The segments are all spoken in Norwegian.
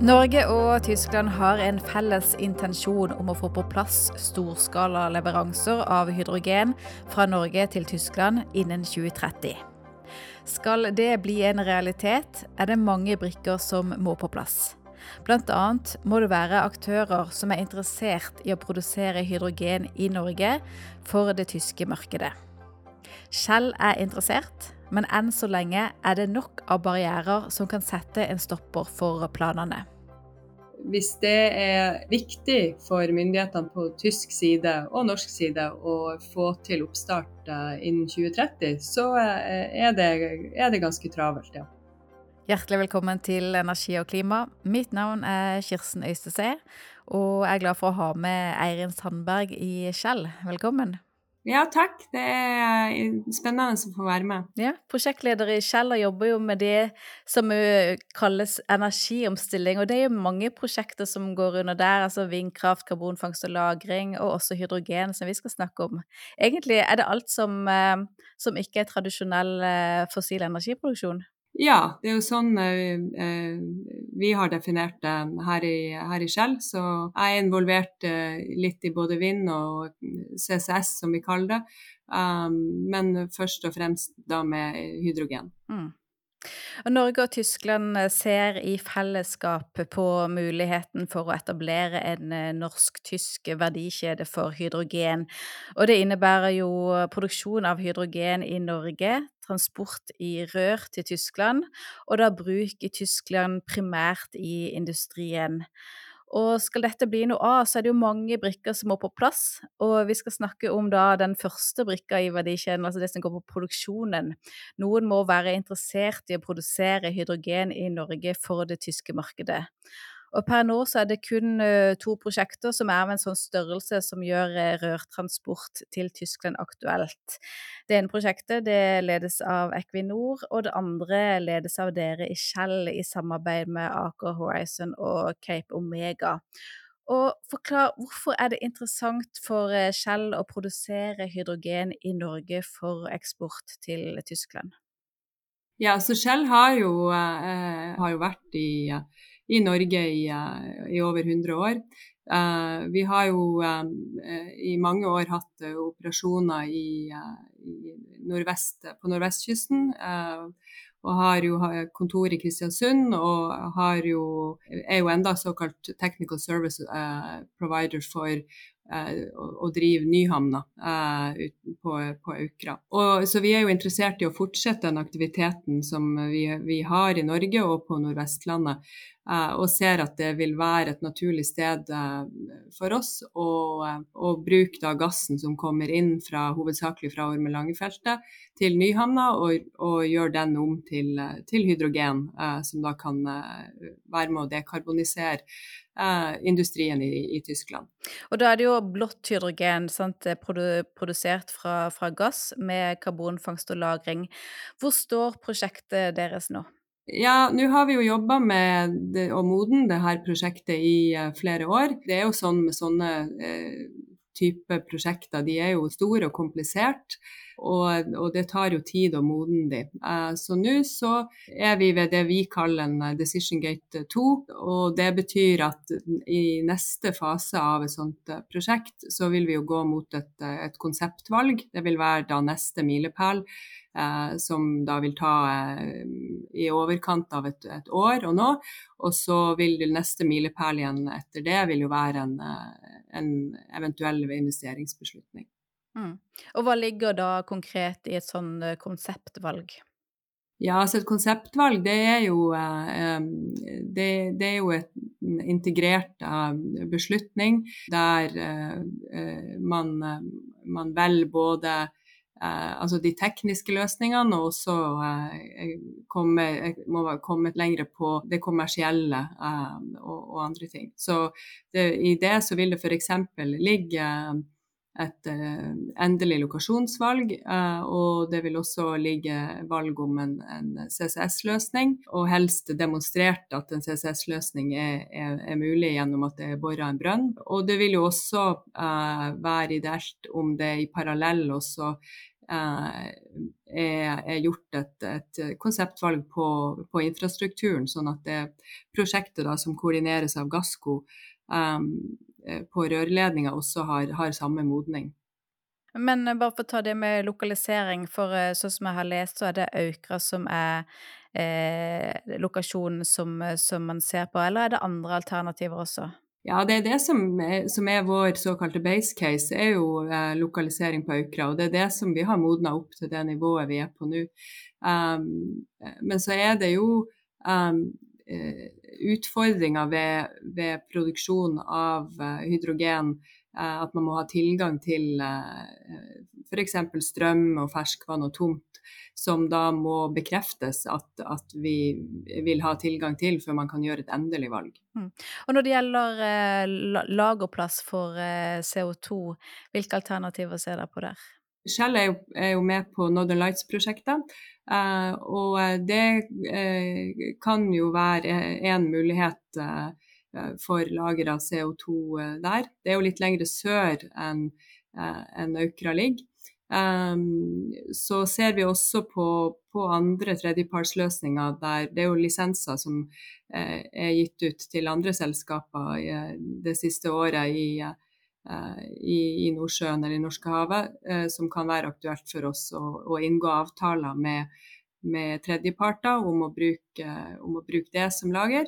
Norge og Tyskland har en felles intensjon om å få på plass storskala leveranser av hydrogen fra Norge til Tyskland innen 2030. Skal det bli en realitet, er det mange brikker som må på plass. Annet må det være aktører som er interessert i å produsere hydrogen i Norge for det tyske markedet. Shell er interessert, men enn så lenge er det nok av barrierer som kan sette en stopper for planene. Hvis det er viktig for myndighetene på tysk side og norsk side å få til oppstart eh, innen 2030, så eh, er det, er det ganske travelt, ja. Hjertelig velkommen til Energi og klima. Mitt navn er Kirsten Øystese, og jeg er glad for å ha med Eirin Sandberg i Skjell. Velkommen. Ja, takk. Det er spennende å få være med. Ja, Prosjektleder i Kjeller jobber jo med det som kalles energiomstilling. Og det er jo mange prosjekter som går under der, altså vindkraft, karbonfangst og -lagring, og også hydrogen, som vi skal snakke om. Egentlig er det alt som, som ikke er tradisjonell fossil energiproduksjon. Ja, det er jo sånn eh, eh, vi har definert det her i, her. Så jeg er involvert eh, litt i både vind og CCS, som vi kaller det. Um, men først og fremst da med hydrogen. Mm. Og Norge og Tyskland ser i fellesskap på muligheten for å etablere en norsk-tysk verdikjede for hydrogen. Og det innebærer jo produksjon av hydrogen i Norge, transport i rør til Tyskland, og da bruk i Tyskland primært i industrien. Og skal dette bli noe av, så er det jo mange brikker som må på plass. Og vi skal snakke om da den første brikka i verdikjeden, altså det som går på produksjonen. Noen må være interessert i å produsere hydrogen i Norge for det tyske markedet. Og per nå så er det kun uh, to prosjekter som er av en sånn størrelse som gjør uh, rørtransport til Tyskland aktuelt. Det ene prosjektet det ledes av Equinor, og det andre ledes av dere i Shell i samarbeid med Aker Horizon og Cape Omega. Og forklar, Hvorfor er det interessant for uh, Shell å produsere hydrogen i Norge for eksport til Tyskland? Ja, så Shell har jo, har jo vært i i Norge i, eh, i over 100 år. Uh, vi har jo uh, i mange år hatt operasjoner i, i nordvest, på nordvestkysten. og har jo kontor i Kristiansund og jo, er jo enda såkalt technical service provider for å, drive Nyhamna på, på Aukra. Og, så vi er jo interessert i å fortsette den aktiviteten som vi, vi har i Norge og på Nordvestlandet. Eh, og ser at det vil være et naturlig sted eh, for oss å, eh, å bruke da gassen som kommer inn fra, hovedsakelig fra Ormen Lange-feltet til Nyhamna, og, og gjøre den om til, til hydrogen, som da kan være med å dekarbonisere industrien i, i, Tyskland. Og da er det jo blått hydrogen, sant, produsert fra, fra gass med karbonfangst og -lagring. Hvor står prosjektet deres nå? Ja, nå har vi jo jobba med det, å modne det her prosjektet i uh, flere år. Det er jo sånn med sånne uh, type prosjekter, de er jo store og komplisert. Og, og det tar jo tid å modne de. Uh, så nå så er vi ved det vi kaller en Decision Gate 2. Og det betyr at i neste fase av et sånt prosjekt, så vil vi jo gå mot et, et konseptvalg. Det vil være da neste milepæl eh, som da vil ta eh, i overkant av et, et, år og nå. Og så vil neste milepæl igjen etter det vil jo være en, eh, en eventuell investeringsbeslutning. Mm. Og hva ligger da konkret i et sånn eh, konseptvalg? Ja, altså Et konseptvalg det er jo, eh, det, det er jo et integrert beslutning der man, man velger både Eh, altså de tekniske løsningene, og også eh, komme, må komme lenger på det kommersielle eh, og, og, andre ting. Så det, i det så vil det f.eks. ligge et uh, endelig lokasjonsvalg, uh, og det vil også ligge valg om en, en CCS-løsning. Og helst demonstrert at en CCS-løsning er, er, er, mulig gjennom at det er bora en brønn. Og det vil jo også uh, være ideelt om det i parallell også er, er gjort et, et konseptvalg på, på, infrastrukturen, sånn at det prosjektet da, som koordineres av Gassco um, på rørledninga, også har, har samme modning. Men bare for å ta det med lokalisering, for sånn som jeg har lest, så er det Aukra som er eh, lokasjonen som, som, man ser på, eller er det andre alternativer også? Ja, det er det som er, som er vår såkalte base case, er jo eh, lokalisering på Aukra. Og det er det som vi har modna opp til det nivået vi er på nå. Um, men så er det jo um, utfordringer ved, ved, produksjon av uh, hydrogen. Uh, at man må ha tilgang til f.eks. strøm og ferskvann og tomt som da må bekreftes at, at, vi vil ha tilgang til før man kan gjøre et endelig valg. Mm. Og Når det gjelder eh, lagerplass for eh, CO2, hvilke alternativer ser dere på der? Shell er jo, er jo med på Northern Lights-prosjektet. Eh, og det eh, kan jo være en mulighet eh, for lager av CO2 eh, der. Det er jo litt lengre sør enn en Aukra ligger. Um, så ser vi også på, på andre tredjepartsløsninger der det er jo lisenser som eh, er gitt ut til andre selskaper eh, det siste året i, eh, i, i Nordsjøen eller i Norskehavet, eh, som kan være aktuelt for oss å, å inngå avtaler med, med tredjeparter om om å bruke det som lager.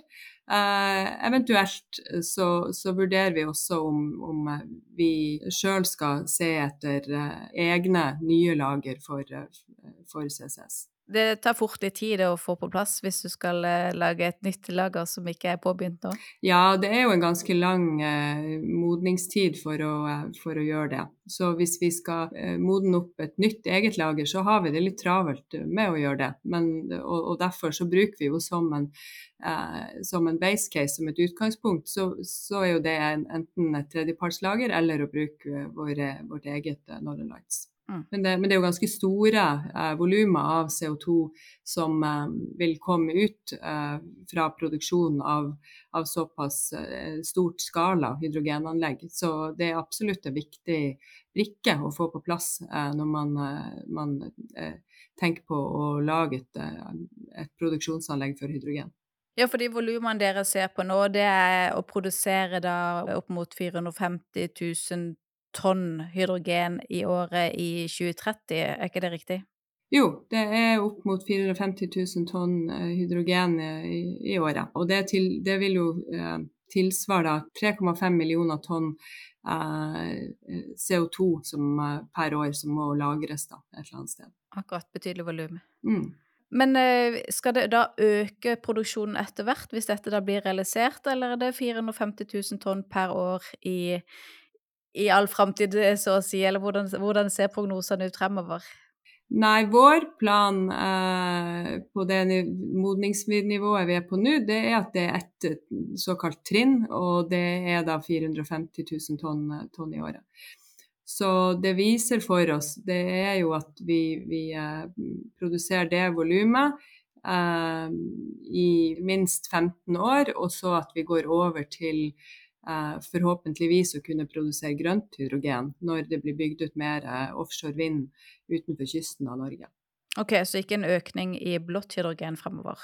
Eh, eventuelt så, så, vurderer vi også om, om vi sjøl skal se etter uh, egne nye lager for, uh, for CCS. Det tar fort litt tid å få på plass hvis du skal eh, lage et nytt lager som ikke er påbegynt nå? Ja, det er jo en ganske lang eh, modningstid for å, eh, for å, gjøre det. Så hvis vi skal eh, modne opp et nytt eget lager, så har vi det litt travelt med å gjøre det. Men, og, og, derfor så bruker vi jo som en, eh, som en base case, som et utgangspunkt, så, så er jo det en, enten et tredjepartslager eller å bruke våre, vårt eget Northern Lights. Mm. Men, det, men, det, er jo ganske store eh, volumer av CO2 som eh, vil komme ut eh, fra produksjonen av, av såpass eh, stort skala hydrogenanlegg. Så det er absolutt en viktig brikke å få på plass eh, når man, eh, man tenker på å lage et, et produksjonsanlegg for hydrogen. Ja, for de volumene dere ser på nå, det er å produsere da opp mot 450 000 tonn hydrogen i året i 2030, er ikke det riktig? Jo, det er opp mot 450 000 tonn eh, hydrogen eh, i, i året. Og det, til, det, vil jo eh, tilsvare 3,5 millioner tonn eh, CO2 som, eh, per år som må lagres da, et eller annet sted. Akkurat. Betydelig volum. Mm. Men skal det da øke produksjonen etter hvert, hvis dette da blir realisert, eller er det 450 000 tonn per år i i all framtid, så å si, eller hvordan, hvordan ser prognosene ut fremover? Nei, vår plan eh, på det modningsnivået vi er på nå, det er at det er et såkalt trinn, og det er da 450 000 tonn, tonn i året. Så det viser for oss, det er jo at vi, vi eh, produserer det volumet eh, i minst 15 år, og så at vi går over til Eh, forhåpentligvis å kunne produsere grønt hydrogen når det blir bygd ut mer eh, offshore vind utenfor kysten av Norge. Ok, Så ikke en økning i blått hydrogen fremover?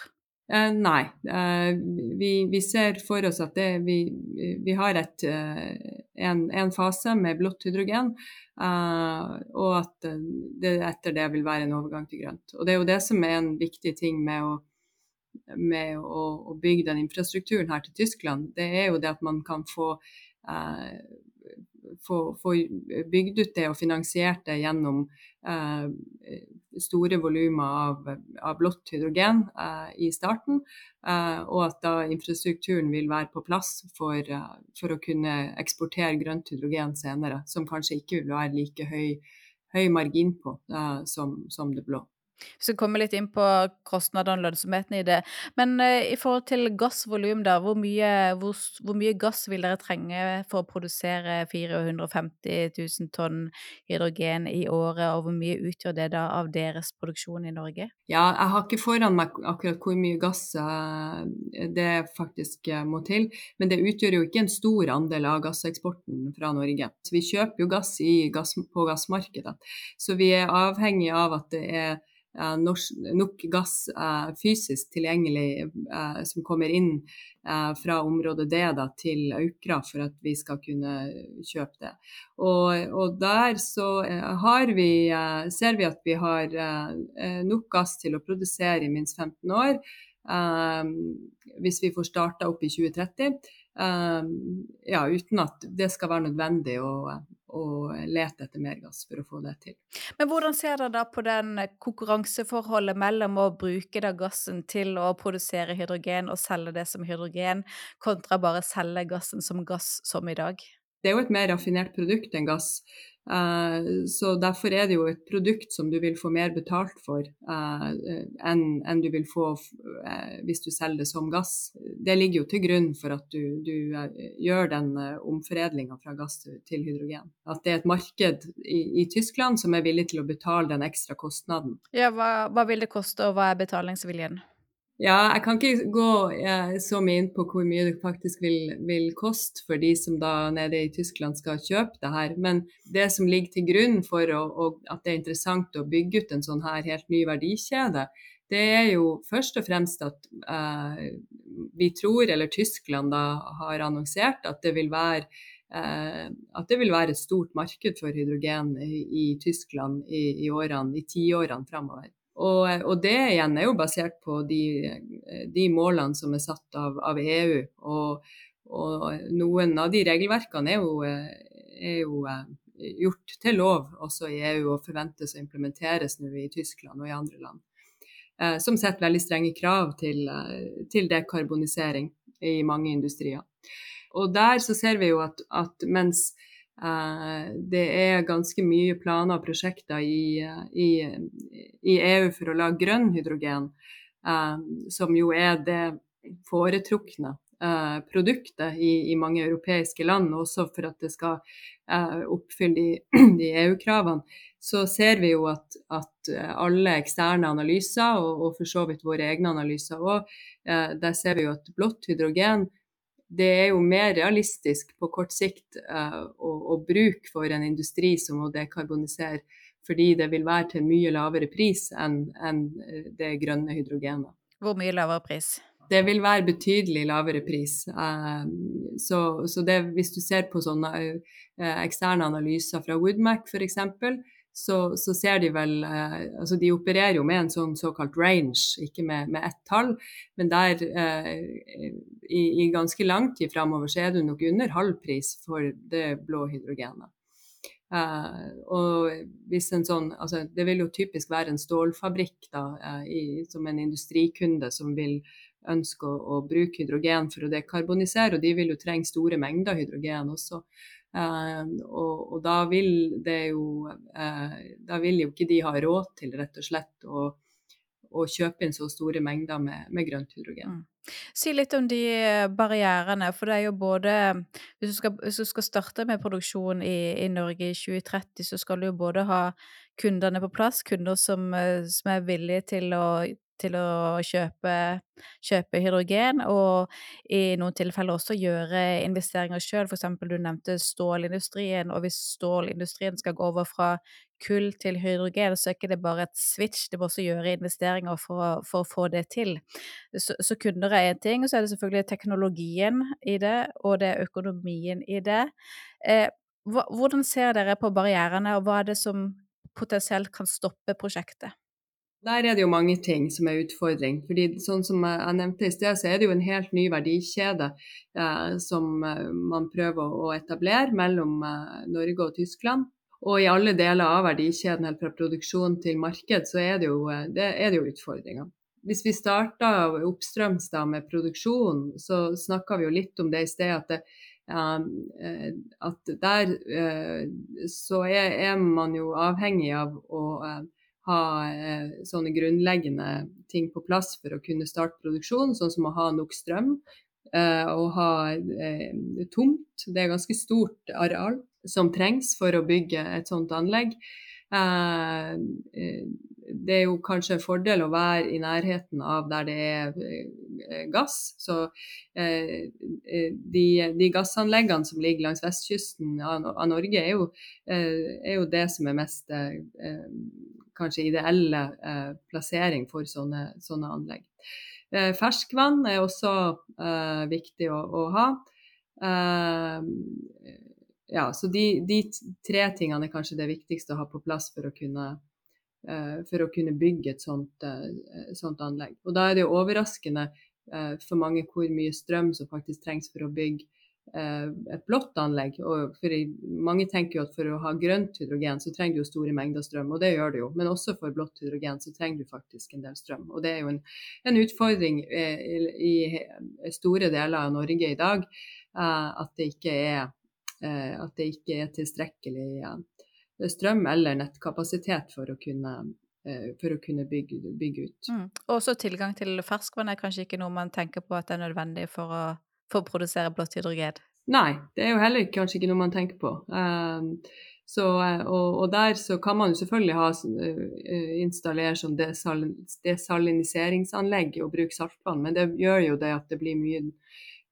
Eh, nei. Eh, vi, vi, ser for oss at det, vi, vi, har et, eh, en, en, fase med blått hydrogen, eh, og at det etter det vil være en overgang til grønt. Og Det er jo det som er en viktig ting med å med å, å, bygge den infrastrukturen her til Tyskland, det er jo det at man kan få, eh, få, få bygd ut det og finansiert det gjennom eh, store volumer av, av, blått hydrogen eh, i starten, eh, og at da infrastrukturen vil være på plass for, eh, for, å kunne eksportere grønt hydrogen senere, som kanskje ikke vil være like høy, høy margin på eh, som, som det blå. Vi skal komme litt inn på kostnadene og lønnsomheten i det. Men uh, i forhold til gassvolum, da, hvor mye, hvor, hvor mye, gass vil dere trenge for å produsere 450 000 tonn hydrogen i året, og hvor mye utgjør det da av deres produksjon i Norge? Ja, jeg har ikke foran meg akkurat hvor mye gass uh, det faktisk uh, må til, men det utgjør jo ikke en stor andel av gasseksporten fra Norge. Så vi kjøper jo gass, gass på gassmarkedet, så vi er avhengig av at det er nok gass fysisk tilgjengelig som kommer inn fra området D da, til Aukra for at vi skal kunne kjøpe det. Og, og der så vi, ser vi at vi har nok gass til å produsere i minst 15 år. hvis vi får starta opp i 2030. ja, uten at det skal være nødvendig å, og lete etter mer gass for å få det til. Men hvordan ser dere da på den konkurranseforholdet mellom å bruke da gassen til å produsere hydrogen og selge det som hydrogen, kontra bare selge gassen som gass som i dag? Det er jo et mer raffinert produkt enn gass. Uh, så derfor er det jo et produkt som du vil få mer betalt for uh, enn en du vil få uh, hvis du selger det som gass. Det ligger jo til grunn for at du, du gjør den omforedlinga fra gass til hydrogen. At det er et marked i, i, Tyskland som er villig til å betale den ekstra kostnaden. Ja, hva, hva vil det koste, og hva er betalingsviljen? Ja, jeg kan ikke gå eh, så mye inn på hvor mye det faktisk vil, vil, koste for de som da nede i Tyskland skal kjøpe det her. Men det som ligger til grunn for å, å, at det er interessant å bygge ut en sånn her helt ny verdikjede, det er jo først og fremst at eh, vi tror, eller Tyskland da har annonsert, at det vil være eh, at det vil være et stort marked for hydrogen i, i Tyskland i, i, årene, i tiårene framover. Og, og, det igjen er jo basert på de, de målene som er satt av, av EU. Og, og, noen av de regelverkene er jo, er jo, eh, gjort til lov også i EU og forventes å implementeres nå i Tyskland og i andre land. Eh, som setter veldig strenge krav til, eh, til dekarbonisering i mange industrier. Og der så ser vi jo at, at mens det er ganske mye planer og prosjekter i, i, i EU for å lage grønn hydrogen, eh, som jo er det foretrukne eh, produktet i, i, mange europeiske land, også for at det skal oppfylle de, de EU-kravene, så ser vi jo at, at alle eksterne analyser, og, og, for så vidt våre egne analyser òg, der ser vi jo at blått hydrogen det er jo mer realistisk på kort sikt uh, å, å, bruke for en industri som må dekarbonisere, fordi det vil være til mye lavere pris enn en eh, det grønne hydrogenet. Hvor mye lavere pris? Det vil være betydelig lavere pris. Uh, så, så det, hvis du ser på sånne uh, eksterne analyser fra Woodmac f.eks., så, så, ser de vel eh, Altså de opererer jo med en sånn såkalt range, ikke med, med ett tall. Men der eh, i, i, ganske lang tid framover så er du nok under halv pris for det blå hydrogenet. Eh, og hvis en sånn Altså det vil jo typisk være en stålfabrikk da, eh, i, som en industrikunde som vil ønske å, å, bruke hydrogen for å dekarbonisere, og de vil jo trenge store mengder hydrogen også. Uh, og, og, da vil det jo uh, Da vil jo ikke de ha råd til rett og slett å, å kjøpe inn så store mengder med, med grønt hydrogen. Mm. Si litt om de barrierene, for det er jo både Hvis du skal, hvis du skal starte med produksjon i, i, Norge i 2030, så skal du jo både ha kundene på plass, kunder som, eh, som er villige til å til å kjøpe, kjøpe, hydrogen, og i noen tilfeller også gjøre investeringer sjøl. For eksempel du nevnte stålindustrien, og hvis stålindustrien skal gå over fra kull til hydrogen, så er ikke det bare et switch, det må også gjøre investeringer for, for å få det til. Så, så kunder er én ting, og så er det selvfølgelig teknologien i det, og det er økonomien i det. Eh, hvordan ser dere på barrierene, og hva er det som potensielt kan stoppe prosjektet? Der er det jo mange ting som er utfordring. fordi sånn som jeg nevnte i sted, så er det jo en helt ny verdikjede eh, som eh, man prøver å etablere mellom eh, Norge og Tyskland. Og i alle deler av verdikjeden, helt fra produksjon til marked, så er det jo, eh, det, er det jo utfordringer. Hvis vi starter oppstrøms da med produksjon, så snakka vi jo litt om det i sted. at det, Um, at der så er, man jo avhengig av å ha eh, sånne grunnleggende ting på plass for å kunne starte produksjon, sånn som å ha nok strøm eh, og ha eh, tomt. Det er ganske stort areal som trengs for å bygge et sånt anlegg. Eh, det er jo kanskje en fordel å være i nærheten av der det er gass. Så de, de gassanleggene som ligger langs vestkysten av Norge, er jo, er jo, det som er mest kanskje ideelle plassering for sånne, sånne anlegg. ferskvann er også viktig å, å ha. Ja, så de, de, tre tingene er kanskje det viktigste å ha på plass for å kunne, uh, for å kunne bygge et sånt, uh, sånt, anlegg. Og da er det jo overraskende for mange hvor mye strøm som faktisk trengs for å bygge et blått anlegg. Og for mange tenker jo at for å ha grønt hydrogen så trenger du jo store mengder strøm, og det gjør du jo. Men også for blått hydrogen så trenger du faktisk en del strøm. Og det er jo en, en utfordring i, i store deler av Norge i dag at det ikke er, eh, at det ikke er tilstrekkelig strøm eller nettkapasitet for å kunne, eh, for å kunne bygge, bygge ut. Mm. Også tilgang til ferskvann er kanskje ikke noe man tenker på at er nødvendig for å, for å produsere blått hydrogen? Nei, det er jo heller kanskje ikke noe man tenker på. Um, så, og, og, der så kan man jo selvfølgelig ha, uh, installere sånn desal, desaliniseringsanlegg og bruke saltvann, men det gjør jo det at det blir mye,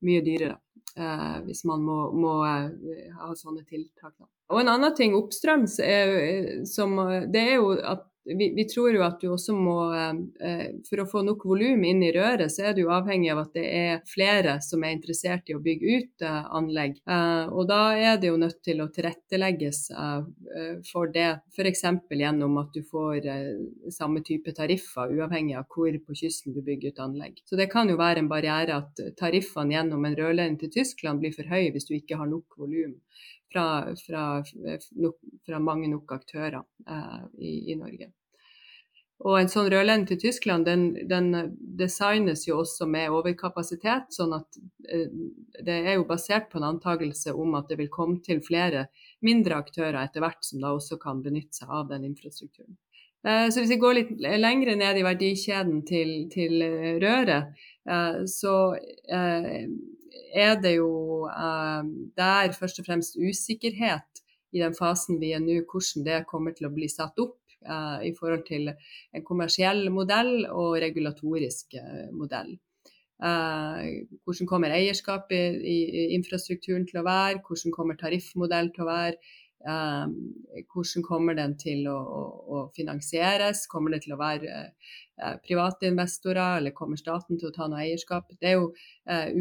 mye dyrere eh, hvis man må, må eh, ha sånne tiltak. Og en annen ting oppstrøms, er, som, det er jo at vi, vi, tror jo at du også må eh, For å få nok volum inn i røret, så er du avhengig av at det er flere som er interessert i å bygge ut eh, anlegg. Eh, og da er det jo nødt til å tilrettelegges for det, f.eks. gjennom at du får samme type tariffer, uavhengig av hvor på kysten du bygger ut anlegg. Så det kan jo være en barriere at tariffene gjennom en rørledning til Tyskland blir for høye hvis du ikke har nok volum fra, fra, fra mange nok aktører eh, i, i, Norge. Og en sånn rørledning til Tyskland den, den, designes jo også med overkapasitet, sånn at eh, det er jo basert på en antakelse om at det vil komme til flere mindre aktører etter hvert, som da også kan benytte seg av den infrastrukturen. Eh, så hvis vi går litt lengre ned i verdikjeden til, til røret, eh, så er det jo uh, der først og fremst usikkerhet i den fasen vi er nå, hvordan det kommer til å bli satt opp uh, i forhold til en kommersiell modell og regulatorisk uh, modell. hvordan kommer eierskapet i, infrastrukturen til å være, hvordan kommer tariffmodell til å være, hvordan kommer den til å, å, å, finansieres, kommer det til å være private investorer, eller kommer staten til å ta noe eierskap? Det er jo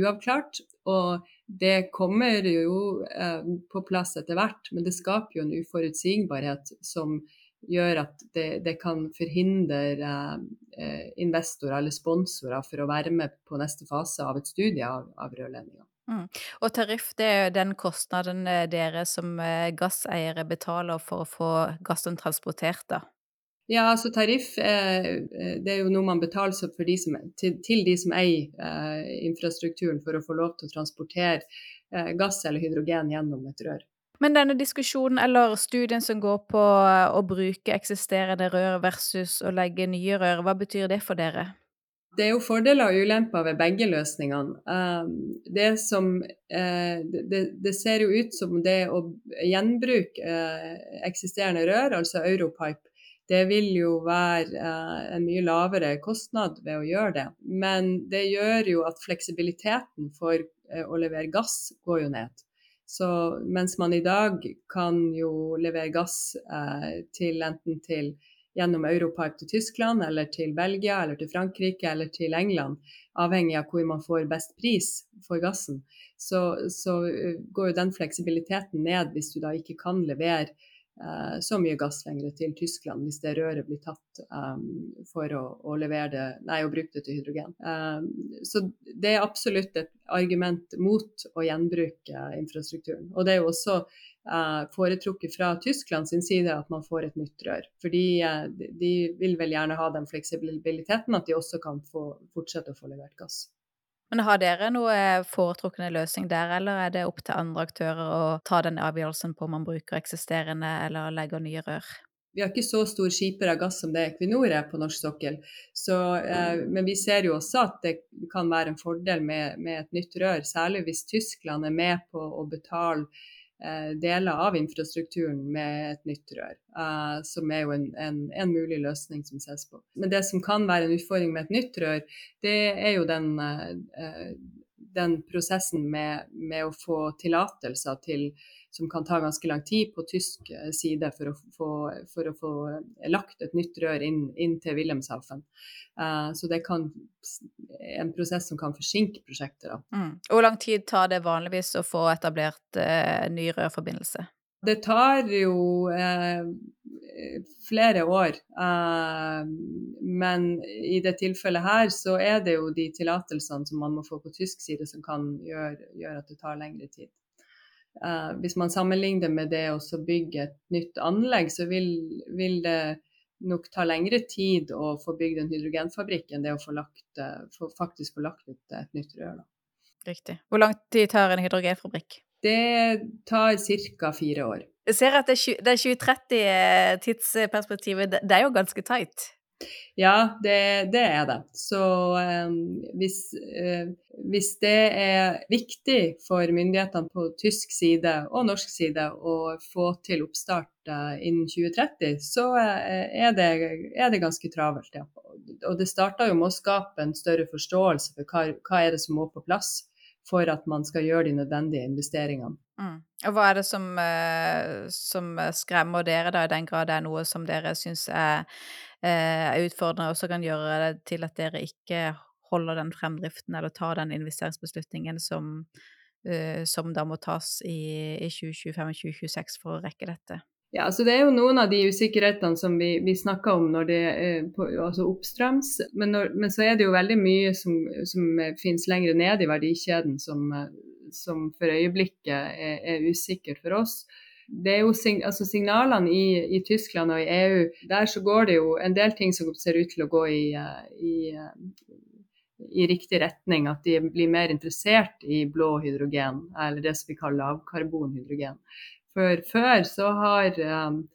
uavklart. Og det kommer jo eh, på plass etter hvert, men det skaper jo en uforutsigbarhet som gjør at det, det kan forhindre eh, investorer eller sponsorer for å være med på neste fase av et studie av, av rørledninger. Mm. Og tariff, det er jo den kostnaden eh, dere som eh, gasseiere betaler for å få gassen transportert, da? Ja, altså tariff eh, det er jo noe man betaler de som, til, til, de som eier infrastrukturen for å få lov til å transportere gass eller hydrogen gjennom et rør. Men denne diskusjonen eller studien som går på å bruke eksisterende rør versus å legge nye rør, hva betyr det for dere? Det er jo fordeler og ulemper ved begge løsningene. Det, som, det, det ser jo ut som det å gjenbruke eksisterende rør, altså Europipe, det vil jo være eh, en mye lavere kostnad ved å gjøre det. Men det gjør jo at fleksibiliteten for eh, å levere gass går jo ned. Så mens man i dag kan jo levere gass eh, til enten til gjennom Europipe til Tyskland, eller til Belgia, eller til Frankrike, eller til England, avhengig av hvor man får best pris for gassen, så, så eh, går jo den fleksibiliteten ned hvis du da ikke kan levere Eh, så mye gass lenger til Tyskland hvis det røret blir tatt um, for å, å, levere det, nei, å bruke det til hydrogen. Um, så det er absolutt et argument mot å gjenbruke infrastrukturen. Og det er jo også foretrukket fra Tyskland sin side at man får et nytt rør. Fordi uh, de, de vil vel gjerne ha den fleksibiliteten at de også kan få fortsette å få levert gass. Men har dere noe foretrukne løsning der, eller er det opp til andre aktører å ta den avgjørelsen på om man bruker eksisterende eller legger nye rør? Vi har ikke så stor skiper av gass som det Equinor er på norsk sokkel. Så, eh, men vi ser jo også at det kan være en fordel med, med, et nytt rør, særlig hvis Tyskland er med på å betale eh, deler av infrastrukturen med et nytt rør, uh, som er jo en, en, en, mulig løsning som ses på. Men det som kan være en utfordring med et nytt rør, det er jo den, uh, den prosessen med, med, å få tillatelser til som kan ta ganske lang tid på tysk side for å få, for å få lagt et nytt rør inn, inn til Wilhelmshaven. Uh, så det kan en prosess som kan forsinke prosjekter. Mm. Hvor lang tid tar det vanligvis å få etablert uh, ny rørforbindelse? Det tar jo eh, flere år. men i det tilfellet her så er det jo de tillatelsene som man må få på tysk side som kan gjøre, gjøre at det tar lengre tid. Hvis man sammenligner med det å bygge et nytt anlegg, så vil, vil det nok ta lengre tid å få bygd en hydrogenfabrikk enn det å få lagt, eh, for faktisk få lagt ut et nytt rør. Da. Riktig. Hvor lang tid tar en hydrogenfabrikk? Det tar ca. fire år. Jeg ser at det, 2030-tidsperspektivet, eh, det er jo ganske tight? Ja, det, det, er det. Så um, hvis, uh, hvis, det er viktig for myndighetene på tysk side og norsk side å få til oppstart uh, innen 2030, så er, det, er, det, ganske travelt. Ja. Og det starter jo med å skape en større forståelse for hva, hva er det som må på plass for at man skal gjøre de nødvendige investeringene. Mm. Og hva er det som, som, skremmer dere, da, i den grad det er noe som dere syns er Eh, er utfordrende, og så kan gjøre det til at dere ikke holder den fremdriften eller tar den investeringsbeslutningen som, uh, som da må tas i, i 2025 og 2026 for å rekke dette? Ja, så Det er jo noen av de usikkerhetene som vi, vi snakker om når det er altså oppstrøms. Men, når, men, så er det jo veldig mye som, som finnes lenger ned i verdikjeden som, som for øyeblikket er, er usikkert for oss det er jo altså signalene i, i, Tyskland og i EU, der så går det jo en del ting som ser ut til å gå i, eh, i, eh, i riktig retning. At de blir mer interessert i blå hydrogen, eller det som vi kaller lavkarbonhydrogen. For før så har um,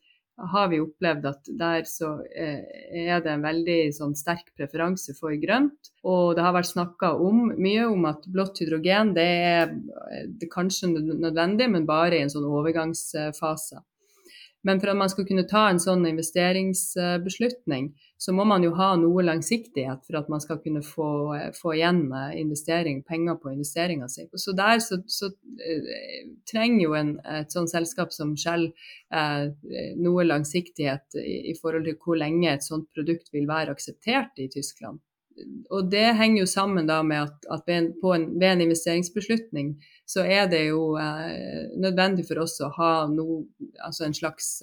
har vi opplevd at der så eh, er det en veldig sånn, sterk preferanse for grønt. Og det har vært snakka mye om at blått hydrogen det er, det er kanskje nødvendig, men bare i en sånn overgangsfase. Men for at man skal kunne ta en sånn investeringsbeslutning, så må man jo ha noe langsiktighet for at man skal kunne få, få igjen eh, investering, penger på investeringa si. Så der så, så uh, trenger jo en, et sånt selskap som Shell eh, noe langsiktighet i, i, forhold til hvor lenge et sånt produkt vil være akseptert i Tyskland. Og det henger jo sammen da med at, at ved, en, ved, en, investeringsbeslutning så er det jo eh, nødvendig for oss å ha no, altså en slags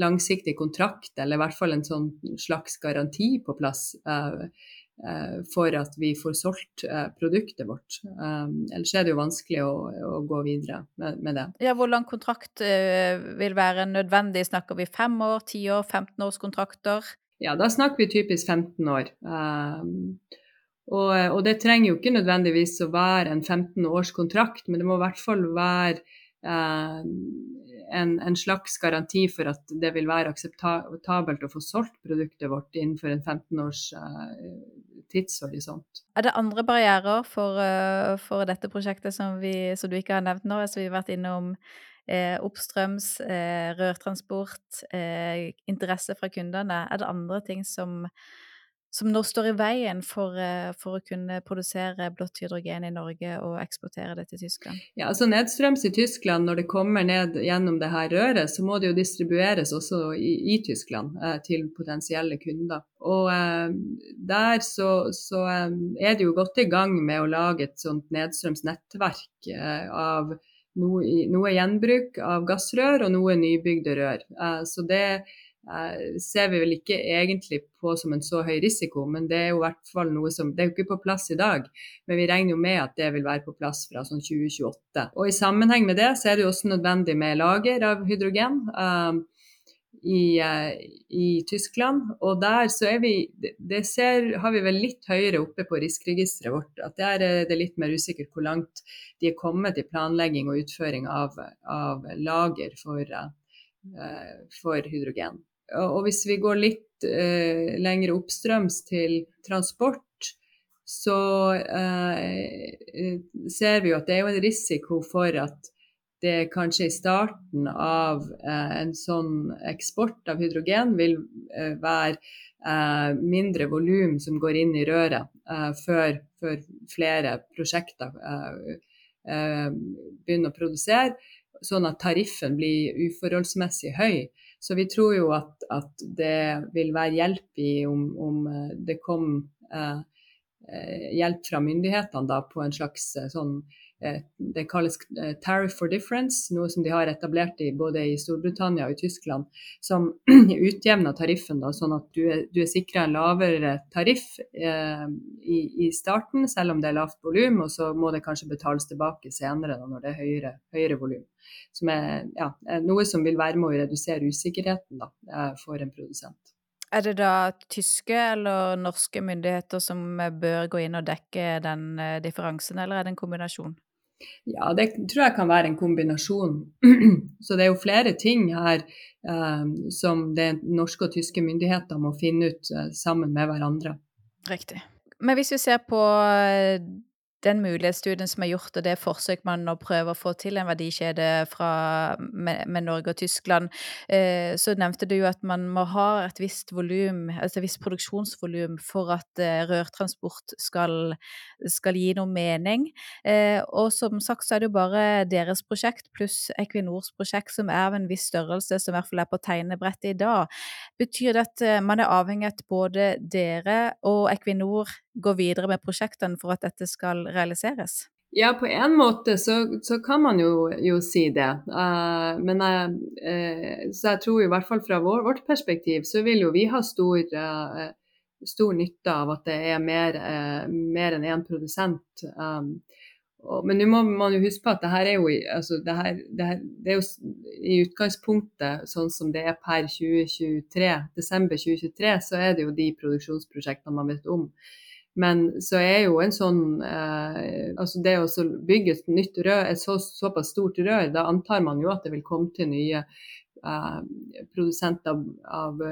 langsiktig kontrakt, eller i hvert fall en sånn slags garanti på plass Eh, uh, for at vi får solgt uh, produktet vårt. Um, ellers er det jo vanskelig å, å gå videre med, med, det. Ja, Hvor lang kontrakt vil være nødvendig? Snakker vi fem år, ti år, 15 års kontrakter? Ja, da snakker vi typisk 15 år. Um, og, og, det trenger jo ikke nødvendigvis å være en 15 års kontrakt, men det må i hvert fall være uh, en, en, slags garanti for at det vil være akseptabelt å få solgt produktet vårt innenfor en 15 års uh, tidshorisont. Er det andre barrierer for, uh, for dette prosjektet som, vi, som, du ikke har nevnt nå? Altså, vi har vært innom eh, oppstrøms, eh, rørtransport, eh, interesse fra kundene. Er det andre ting som som nå står i veien for, eh, for, å kunne produsere blått hydrogen i Norge og eksportere det til Tyskland? Ja, altså Nedstrøms i Tyskland, når det kommer ned gjennom det her røret, så må det jo distribueres også i, i Tyskland eh, til potensielle kunder. Og eh, der så, så eh, er det jo godt i gang med å lage et sånt nedstrøms nettverk eh, av noe, noe, gjenbruk av gassrør og noe nybygde rør. Eh, så det Eh, ser vi vel ikke egentlig på som en så høy risiko, men det er jo hvert fall noe som Det er jo ikke på plass i dag, men vi regner jo med at det vil være på plass fra sånn 2028. Og i sammenheng med det så er det jo også nødvendig med lager av hydrogen. Um, i, uh, i, Tyskland. Og der så er vi Det ser, har vi vel litt høyere oppe på riskregisteret vårt. At der er det litt mer usikkert hvor langt de er kommet i planlegging og utføring av, av lager for, uh, for hydrogen. Og hvis vi går litt eh, lenger oppstrøms til transport, så eh, ser vi jo at det er jo en risiko for at det kanskje i starten av eh, en sånn eksport av hydrogen vil eh, være eh, mindre volum som går inn i røret eh, før, før, flere prosjekter eh, eh, begynner å produsere, sånn at tariffen blir uforholdsmessig høy. Så vi tror jo at, at det vil være hjelp i om, om det kom hjelp fra myndighetene da, på en slags sånn det kalles eh, tariff for difference, noe som de har etablert i, både i Storbritannia og i Tyskland, som utjevner tariffen, da, sånn at du er, du er sikra en lavere tariff eh, i, i, starten, selv om det er lavt volum, og så må det kanskje betales tilbake senere da, når det er høyere, høyere volum. Som er ja, noe som vil være med å redusere usikkerheten da, eh, for en produsent. Er det da tyske eller norske myndigheter som bør gå inn og dekke den differansen, eller er det en kombinasjon? Ja, det tror jeg kan være en kombinasjon. Så det er jo flere ting her eh, som det norske og tyske myndigheter må finne ut eh, sammen med hverandre. Riktig. Men hvis vi ser på eh, den mulighetsstudien som er gjort, og det forsøk man nå prøver å få til en verdikjede fra, med, med, Norge og Tyskland, eh, så nevnte du jo at man må ha et visst volum, altså et visst produksjonsvolum for at eh, rørtransport skal, skal, gi noe mening. Eh, og som sagt så er det jo bare deres prosjekt pluss Equinors prosjekt som er av en viss størrelse, som i hvert fall er på tegnebrettet i dag. Betyr det at eh, man er avhengig av at både dere og Equinor går videre med prosjektene for at dette skal realiseres? Ja, på en måte så, så kan man jo, jo si det. Uh, men uh, så jeg tror i hvert fall fra vår, vårt perspektiv så vil jo vi ha stor, uh, stor nytte av at det er mer, mer enn én produsent. Um, og, men nå må man jo huske på at det her er jo, altså, det her, det her, det er jo i utgangspunktet sånn som det er per 2023, desember 2023, så er det jo de produksjonsprosjektene man vet om. Men så er jo en sånn eh, altså Det å bygge et nytt rør, et så, såpass stort rør, da antar man jo at det vil komme til nye eh, produsenter av, av,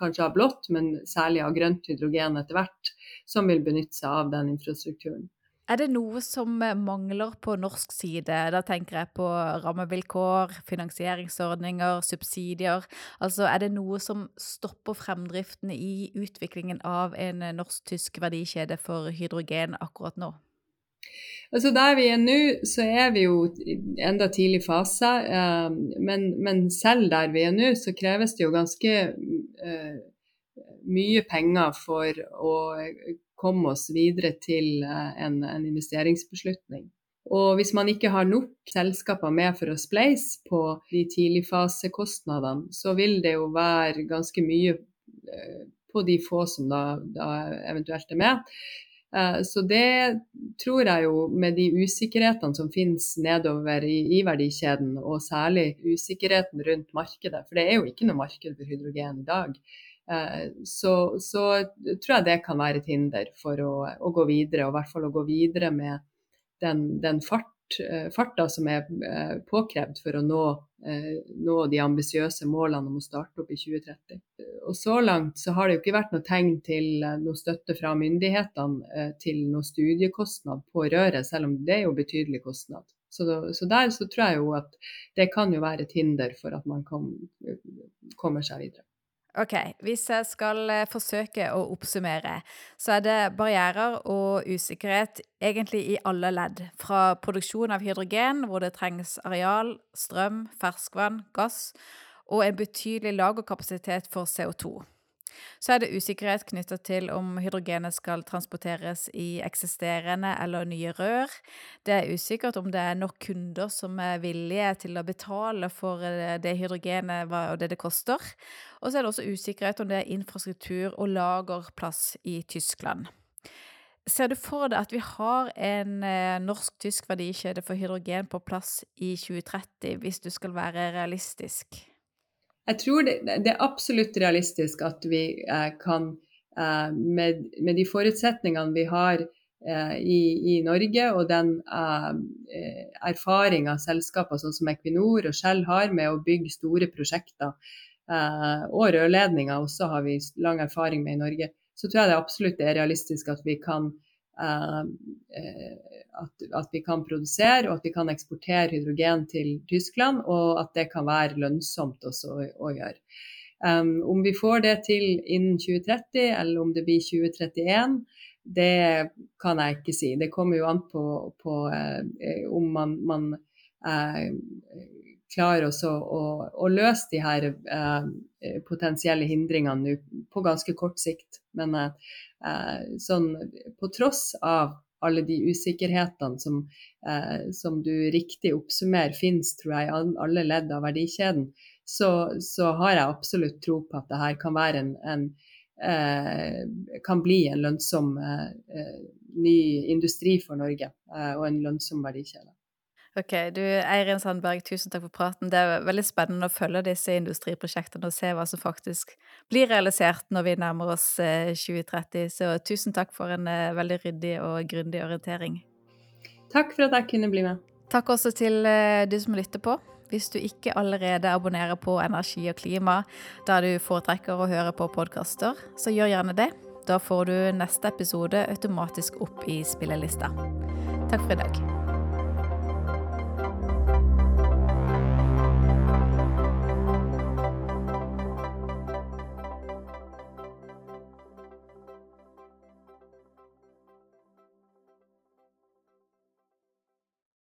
kanskje av blått, men særlig av grønt hydrogen etter hvert, som vil benytte seg av den infrastrukturen. Er det noe som eh, mangler på norsk side? Da tenker jeg på rammevilkår, finansieringsordninger, subsidier. Altså er det noe som stopper fremdriften i utviklingen av en eh, norsk-tysk verdikjede for hydrogen akkurat nå? Altså Der vi er nå, så er vi jo enda tidlig fase. Eh, men, men, selv der vi er nå, så kreves det jo ganske mye penger for å komme oss videre til eh, en, en investeringsbeslutning. Og hvis man ikke har nok selskaper med for å spleise på de tidligfasekostnadene, så vil det jo være ganske mye eh, på de få som da, da eventuelt er med. Eh, så det tror jeg jo, med de usikkerhetene som finnes nedover i, i, verdikjeden, og særlig usikkerheten rundt markedet, for det er jo ikke noe marked for hydrogen i dag, så, så, tror jeg det kan være et hinder for å, å, gå videre, og i hvert fall å gå videre med den, den fart, eh, farta som er eh, påkrevd for å nå, nå de ambisiøse målene om å starte opp i 2030. Og Så langt så har det jo ikke vært noe tegn til noe støtte fra myndighetene til noe studiekostnad på røret, selv om det er jo betydelig kostnad. Så, så, der så tror jeg jo at det kan jo være et hinder for at man kom, kommer seg videre. Ok, hvis jeg skal eh, forsøke å oppsummere, så er det barrierer og usikkerhet egentlig i alle ledd. Fra produksjon av hydrogen, hvor det trengs areal, strøm, ferskvann, gass, og en betydelig lagerkapasitet for CO2. Så er det usikkerhet knytta til om hydrogenet skal transporteres i eksisterende eller nye rør. Det er usikkert om det er nok kunder som er villige til å betale for eh, det hydrogenet og det det koster. Og så er det også usikkerhet om det er infrastruktur og lagerplass i Tyskland. Ser du for deg at vi har en eh, norsk-tysk verdikjede for hydrogen på plass i 2030, hvis du skal være realistisk? Jeg tror det, det, er absolutt realistisk at vi eh, kan, eh, med, med, de forutsetningene vi har eh, i, i, Norge, og den eh, erfaringa selskaper sånn som Equinor og Shell har med å bygge store prosjekter, eh, og rørledninger også har vi lang erfaring med i Norge, så tror jeg det absolutt er realistisk at vi kan at, at, vi kan produsere og at vi kan eksportere hydrogen til Tyskland, og at det kan være lønnsomt også å, å gjøre. Um, om vi får det til innen 2030, eller om det blir 2031, det kan jeg ikke si. Det kommer jo an på, på eh, om man, man eh, klarer oss å, å, løse de her eh, potensielle hindringene på ganske kort sikt. Men eh, eh, sånn på tross av alle de usikkerhetene som, eh, som du riktig oppsummerer finnes, tror jeg, i alle ledd av verdikjeden, så, så, har jeg absolutt tro på at det her kan være en, en Eh, kan bli en lønnsom eh, ny industri for Norge, og en lønnsom verdikjede. Ok, du Eirin Sandberg, tusen takk for praten. Det er veldig spennende å følge disse industriprosjektene og se hva som faktisk blir realisert når vi nærmer oss 2030. Så tusen takk for en veldig ryddig og grundig orientering. Takk for at jeg kunne bli med. Takk også til du som lytter på. Hvis du ikke allerede abonnerer på Energi og klima, da du foretrekker å høre på podkaster, så gjør gjerne det. Da får du neste episode automatisk opp i spillelista. Takk for i dag.